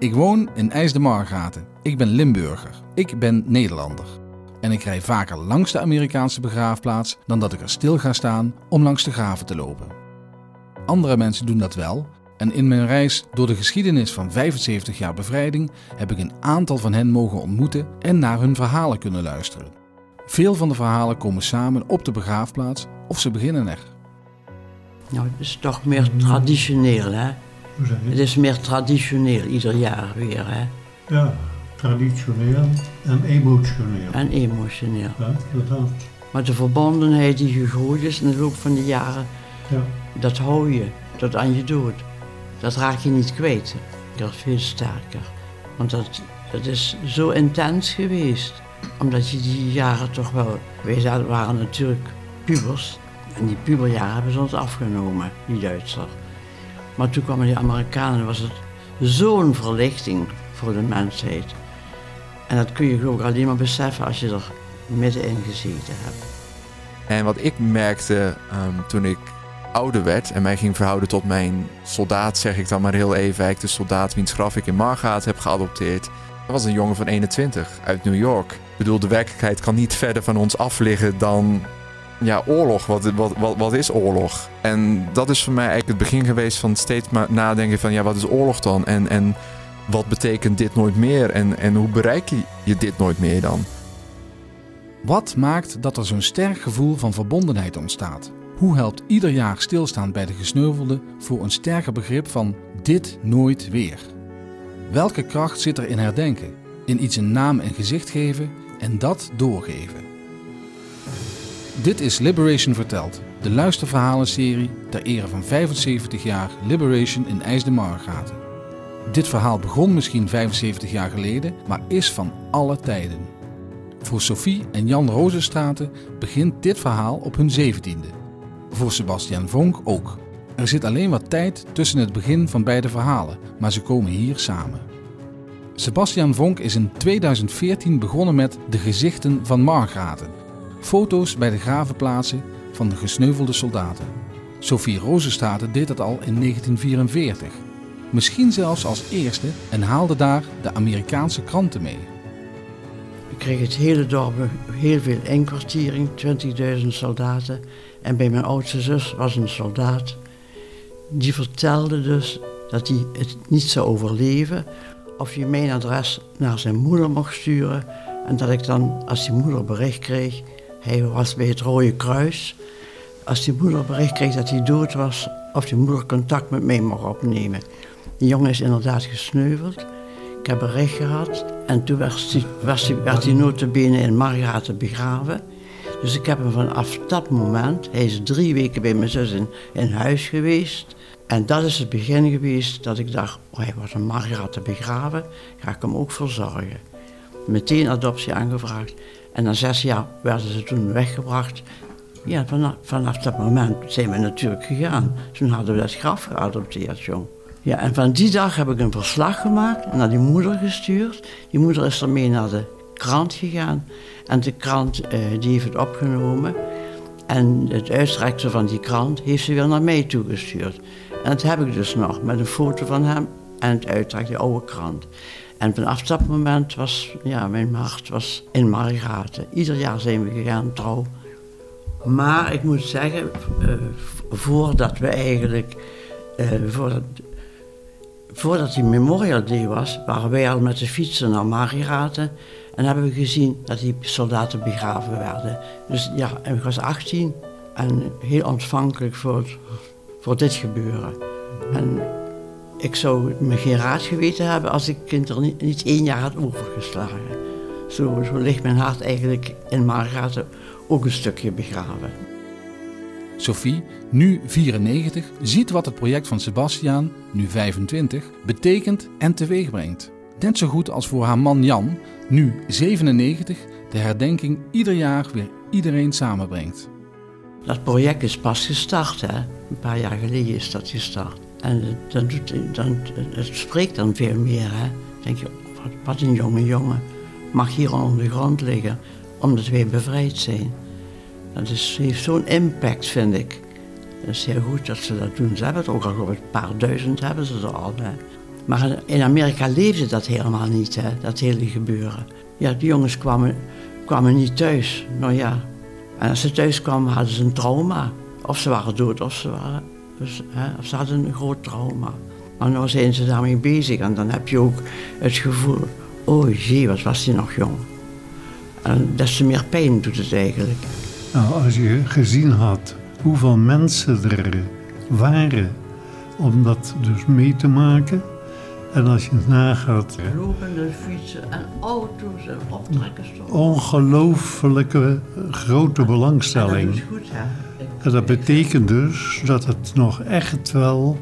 Ik woon in IJs. Ik ben Limburger. Ik ben Nederlander. En ik rij vaker langs de Amerikaanse begraafplaats dan dat ik er stil ga staan om langs de graven te lopen. Andere mensen doen dat wel. En in mijn reis door de geschiedenis van 75 jaar bevrijding heb ik een aantal van hen mogen ontmoeten en naar hun verhalen kunnen luisteren. Veel van de verhalen komen samen op de begraafplaats of ze beginnen er. Nou, het is toch meer traditioneel, hè? Het is meer traditioneel, ieder jaar weer, hè? Ja, traditioneel en emotioneel. En emotioneel. Ja, inderdaad. Maar de verbondenheid die gegroeid is in de loop van de jaren, Ja. dat hou je tot aan je dood. Dat raak je niet kwijt. Dat is veel sterker. Want dat, dat is zo intens geweest. Omdat je die jaren toch wel... Wij waren natuurlijk pubers. En die puberjaren hebben ze ons afgenomen, die Duitsers. Maar toen kwamen die Amerikanen, was het zo'n verlichting voor de mensheid. En dat kun je ook alleen maar beseffen als je er middenin gezeten hebt. En wat ik merkte ehm, toen ik ouder werd en mij ging verhouden tot mijn soldaat, zeg ik dan maar heel even, eigenlijk de soldaat wiens graf ik in Margaat heb geadopteerd. Dat was een jongen van 21 uit New York. Ik bedoel, de werkelijkheid kan niet verder van ons af liggen dan ja, oorlog. Wat, wat, wat, is oorlog? En dat is voor mij eigenlijk het begin geweest van steeds maar nadenken van ja, wat is oorlog dan? En, en wat betekent dit nooit meer? En, en hoe bereik je, je dit nooit meer dan? Wat maakt dat er zo'n sterk gevoel van verbondenheid ontstaat? Hoe helpt ieder jaar stilstaan bij de gesneuvelden voor een sterker begrip van dit nooit weer? Welke kracht zit er in herdenken, in iets een naam en gezicht geven en dat doorgeven? Dit is Liberation Verteld, de luisterverhalenserie ter ere van 75 jaar Liberation in IJs de Margaten. Dit verhaal begon misschien 75 jaar geleden, maar is van alle tijden. Voor Sophie en Jan Rozenstraten begint dit verhaal op hun zeventiende. Voor Sebastian Vonk ook. Er zit alleen wat tijd tussen het begin van beide verhalen, maar ze komen hier samen. Sebastian Vonk is in 2014 begonnen met De Gezichten van Margraten. Foto's bij de gravenplaatsen van de gesneuvelde soldaten. Sophie Rozenstraten deed dat al in 1944. Misschien zelfs als eerste en haalde daar de Amerikaanse kranten mee. Ik kreeg het hele dorp heel veel inkwartiering, 20.000 soldaten. En bij mijn oudste zus was een soldaat. Die vertelde dus dat hij het niet zou overleven. Of je mijn adres naar zijn moeder mocht sturen. En dat ik dan, als die moeder bericht kreeg, hij was bij het Rode Kruis. Als die moeder bericht kreeg dat hij dood was, of die moeder contact met mij mocht opnemen. Die jongen is inderdaad gesneuveld. Ik heb bericht gehad en toen was hij, was hij, werd hij notabene in Margaten begraven. Dus ik heb hem vanaf dat moment, hij is drie weken bij mijn zus in, huis geweest. En dat is het begin geweest dat ik dacht, oh, hij wordt in Margaten begraven, ga ik hem ook verzorgen. Meteen adoptie aangevraagd en na zes jaar werden ze toen weggebracht. Ja, vanaf, vanaf dat moment zijn we natuurlijk gegaan. Toen hadden we dat graf geadopteerd, jong. Ja, en van die dag heb ik een verslag gemaakt naar die moeder gestuurd. Die moeder is ermee naar de krant gegaan. En de krant eh, die heeft het opgenomen. En het uitstrekte van die krant heeft ze weer naar mij toegestuurd. En dat heb ik dus nog, met een foto van hem en het uittrek, die oude krant. En vanaf dat moment was, ja, mijn hart was in Margaten. Ieder jaar zijn we gegaan, trouw. Maar ik moet zeggen, eh, voordat we eigenlijk, eh, voordat, voordat die Memorial Day was, waren wij al met de fietsen naar Margaten. En hebben we gezien dat die soldaten begraven werden. Dus ja, ik was 18 en heel ontvankelijk voor, voor dit gebeuren. En ik zou me geen raad geweten hebben als ik kind er niet, niet één jaar had overgeslagen. Zo, zo ligt mijn hart eigenlijk in Margaten ook een stukje begraven. Sophie, nu 94, ziet wat het project van Sebastiaan, nu 25, betekent en teweeg brengt. Net zo goed als voor haar man Jan, nu 97, de herdenking ieder jaar weer iedereen samenbrengt. Dat project is pas gestart, hè. Een paar jaar geleden is dat gestart. En dan dan, het spreekt dan veel meer, hè. Dan denk je, wat, een jonge jongen mag hier onder de grond liggen, omdat wij bevrijd zijn. Dat is, heeft zo'n impact, vind ik. Het is heel goed dat ze dat doen. Ze hebben het ook al, een paar duizend hebben ze er al, hè. Maar in Amerika leefde dat helemaal niet, hè, dat hele gebeuren. Ja, de jongens kwamen, kwamen niet thuis. Nou ja, en als ze thuis kwamen hadden ze een trauma. Of ze waren dood of ze, waren, dus, hè, ze hadden een groot trauma. Maar nu zijn ze daarmee bezig en dan heb je ook het gevoel... oh jee, wat was hij nog jong. En des te meer pijn doet het eigenlijk. Nou, als je gezien had hoeveel mensen er waren om dat dus mee te maken. En als je het nagaat, Lopende fietsen en auto's en optrekkers. ongelooflijke grote En dat belangstelling. is goed, hè? En dat betekent dus dat het nog echt wel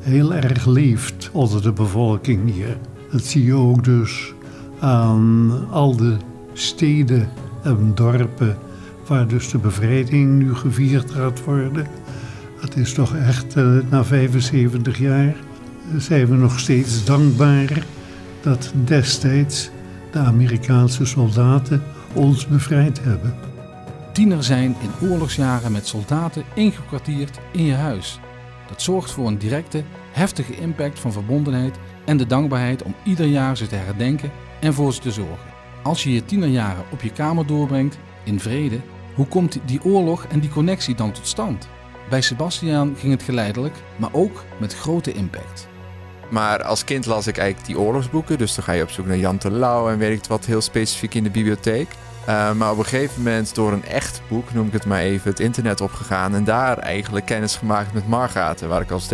heel erg leeft onder de bevolking hier. Dat zie je ook dus aan al de steden en dorpen waar dus de bevrijding nu gevierd gaat worden. Het is toch echt, eh, na 75 jaar zijn we nog steeds dankbaar dat destijds de Amerikaanse soldaten ons bevrijd hebben. Tiener zijn in oorlogsjaren met soldaten ingekwartierd in je huis. Dat zorgt voor een directe, heftige impact van verbondenheid en de dankbaarheid om ieder jaar ze te herdenken en voor ze te zorgen. Als je je tienerjaren op je kamer doorbrengt, in vrede, hoe komt die oorlog en die connectie dan tot stand? Bij Sebastiaan ging het geleidelijk, maar ook met grote impact. Maar als kind las ik eigenlijk die oorlogsboeken. Dus dan ga je op zoek naar Jan Terlouw en weet ik wat heel specifiek in de bibliotheek. Uh, maar op een gegeven moment door een echt boek, noem ik het maar even, het internet opgegaan. En daar eigenlijk kennis gemaakt met Margaten. Waar ik als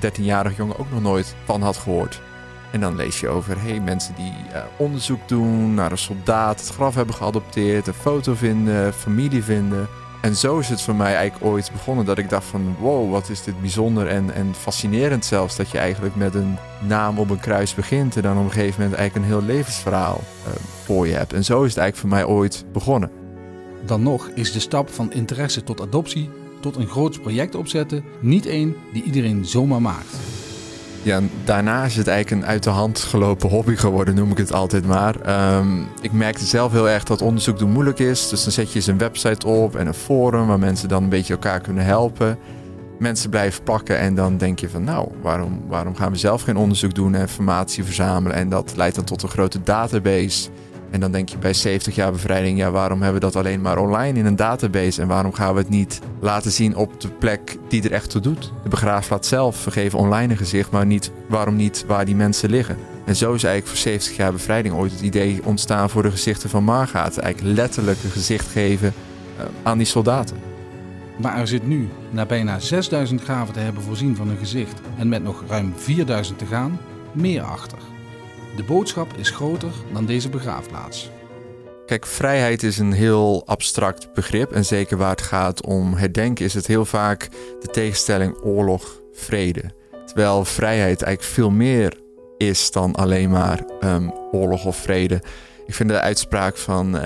13-jarig jongen ook nog nooit van had gehoord. En dan lees je over hey, mensen die uh, onderzoek doen naar een soldaat, het graf hebben geadopteerd, een foto vinden, familie vinden. En zo is het voor mij eigenlijk ooit begonnen dat ik dacht van wow, wat is dit bijzonder en, en fascinerend zelfs. Dat je eigenlijk met een naam op een kruis begint en dan op een gegeven moment eigenlijk een heel levensverhaal uh, voor je hebt. En zo is het eigenlijk voor mij ooit begonnen. Dan nog is de stap van interesse tot adoptie tot een groot project opzetten niet één die iedereen zomaar maakt. Ja, daarna is het eigenlijk een uit de hand gelopen hobby geworden, noem ik het altijd maar. Um, ik merkte zelf heel erg dat onderzoek doen moeilijk is. Dus dan zet je eens een website op en een forum waar mensen dan een beetje elkaar kunnen helpen. Mensen blijven plakken en dan denk je van nou, waarom, waarom gaan we zelf geen onderzoek doen en informatie verzamelen? En dat leidt dan tot een grote database. En dan denk je bij 70 jaar bevrijding, ja, waarom hebben we dat alleen maar online in een database? En waarom gaan we het niet laten zien op de plek die er echt toe doet? De begraafplaats zelf, we geven online een gezicht, maar niet, waarom niet waar die mensen liggen? En zo is eigenlijk voor 70 jaar bevrijding ooit het idee ontstaan voor de gezichten van Margaat. Eigenlijk letterlijk een gezicht geven uh, aan die soldaten. Maar er zit nu, na bijna 6000 graven te hebben voorzien van een gezicht en met nog ruim 4000 te gaan, meer achter. De boodschap is groter dan deze begraafplaats. Kijk, vrijheid is een heel abstract begrip. En zeker waar het gaat om herdenken, is het heel vaak de tegenstelling oorlog, vrede. Terwijl vrijheid eigenlijk veel meer is dan alleen maar um, oorlog of vrede. Ik vind de uitspraak van uh,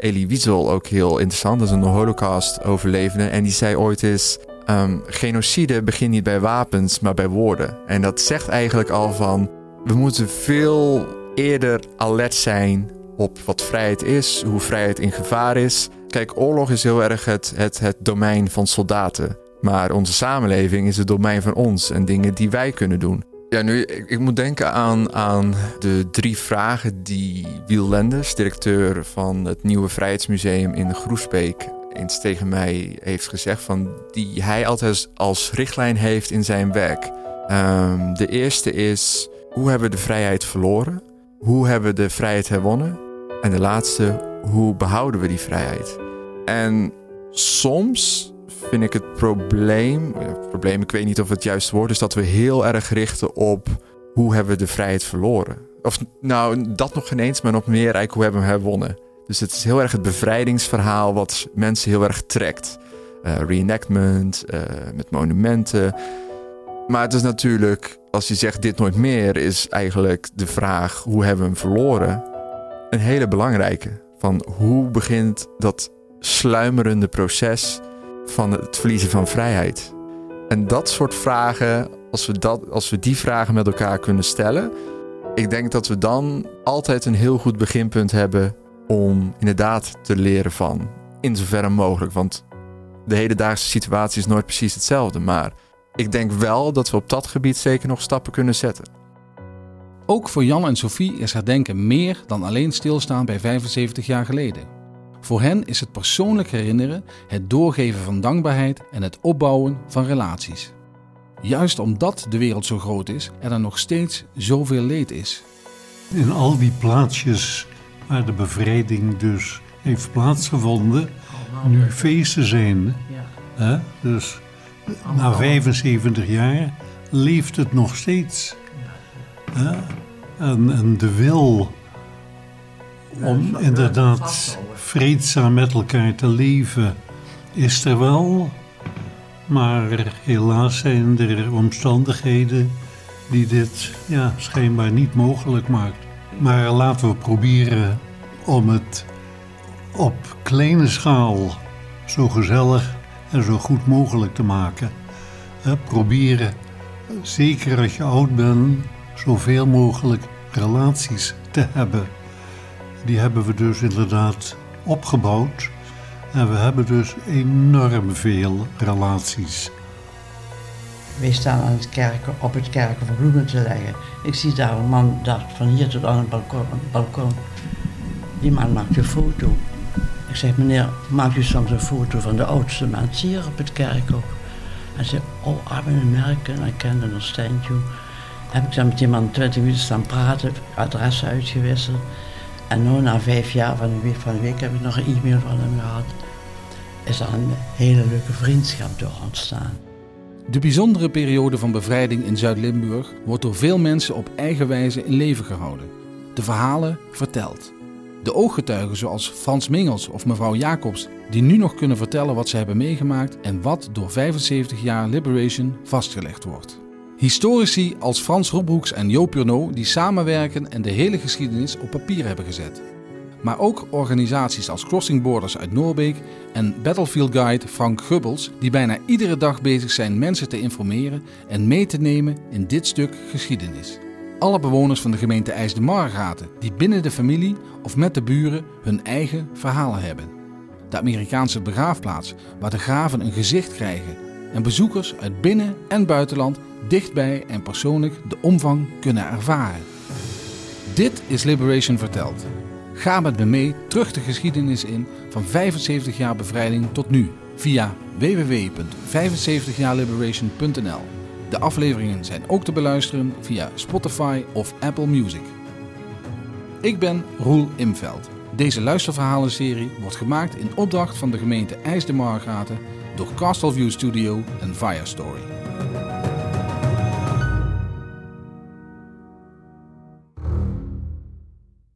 Elie Wiesel ook heel interessant. Dat is een holocaust-overlevende. En die zei ooit eens... Um, genocide begint niet bij wapens, maar bij woorden. En dat zegt eigenlijk al van... We moeten veel eerder alert zijn op wat vrijheid is, hoe vrijheid in gevaar is. Kijk, oorlog is heel erg het, het, het domein van soldaten. Maar onze samenleving is het domein van ons en dingen die wij kunnen doen. Ja, nu, ik, moet denken aan, aan de drie vragen die Wiel Lenders, directeur van het Nieuwe Vrijheidsmuseum in Groesbeek, eens tegen mij heeft gezegd. Van die hij altijd als richtlijn heeft in zijn werk. Um, de eerste is, hoe hebben we de vrijheid verloren? Hoe hebben we de vrijheid herwonnen? En de laatste, hoe behouden we die vrijheid? En soms vind ik het probleem, ja, probleem, ik weet niet of het juiste woord is, dat we heel erg richten op hoe hebben we de vrijheid verloren. Of nou, dat nog geen eens, maar nog meer eigenlijk hoe hebben we hem herwonnen. Dus het is heel erg het bevrijdingsverhaal wat mensen heel erg trekt. Uh, reenactment, uh, met monumenten. Maar het is natuurlijk, als je zegt dit nooit meer, is eigenlijk de vraag hoe hebben we hem verloren? Een hele belangrijke. Van hoe begint dat sluimerende proces van het verliezen van vrijheid? En dat soort vragen, als we, dat, als we die vragen met elkaar kunnen stellen, ik denk dat we dan altijd een heel goed beginpunt hebben om inderdaad te leren van. In zoverre mogelijk. Want de hedendaagse situatie is nooit precies hetzelfde. Maar ik denk wel dat we op dat gebied zeker nog stappen kunnen zetten. Ook voor Jan en Sophie is herdenken meer dan alleen stilstaan bij 75 jaar geleden. Voor hen is het persoonlijk herinneren, het doorgeven van dankbaarheid en het opbouwen van relaties. Juist omdat de wereld zo groot is en er nog steeds zoveel leed is. In al die plaatsjes waar de bevrijding dus heeft plaatsgevonden, nu feesten zijn. Ja. Hè? Dus na 75 jaar leeft het nog steeds. En, en de wil om inderdaad vreedzaam met elkaar te leven is er wel. Maar helaas zijn er omstandigheden die dit ja, schijnbaar niet mogelijk maakt. Maar laten we proberen om het op kleine schaal zo gezellig en zo goed mogelijk te maken. Proberen, zeker als je oud bent, zoveel mogelijk relaties te hebben. Die hebben we dus inderdaad opgebouwd. En we hebben dus enorm veel relaties. Wij staan aan het kerken, op het kerken voor bloemen te leggen. Ik zie daar een man daar, van hier tot aan het balkon, balkon. Die man maakt een foto. Ik zeg, meneer, maakt u soms een foto van de oudste mens hier op het kerkhof? Hij zei, oh, Armin Merken, ik kende een standje. Heb ik dan met die man 20 minuten staan praten, adressen uitgewisseld. En nu, na vijf jaar van een week, van een week heb ik nog een e-mail van hem gehad. Is er een hele leuke vriendschap door ontstaan. De bijzondere periode van bevrijding in Zuid-Limburg wordt door veel mensen op eigen wijze in leven gehouden. De verhalen verteld. De ooggetuigen zoals Frans Mingels of mevrouw Jacobs, die nu nog kunnen vertellen wat ze hebben meegemaakt en wat door 75 jaar Liberation vastgelegd wordt. Historici als Frans Robhoeks en Joop Purnod die samenwerken en de hele geschiedenis op papier hebben gezet. Maar ook organisaties als Crossing Borders uit Noorbeek en Battlefield Guide Frank Gubbels, die bijna iedere dag bezig zijn mensen te informeren en mee te nemen in dit stuk geschiedenis. Alle bewoners van de gemeente IJs de Margaten, die binnen de familie of met de buren hun eigen verhalen hebben. De Amerikaanse begraafplaats, waar de graven een gezicht krijgen en bezoekers uit binnen- en buitenland dichtbij en persoonlijk de omvang kunnen ervaren. Dit is Liberation Verteld. Ga met me mee terug de geschiedenis in van 75 jaar bevrijding tot nu via www.75jaarliberation.nl. De afleveringen zijn ook te beluisteren via Spotify of Apple Music. Ik ben Roel Imveld. Deze luisterverhalenserie wordt gemaakt in opdracht van de gemeente IJs de Margraten door Castleview Studio en Firestory.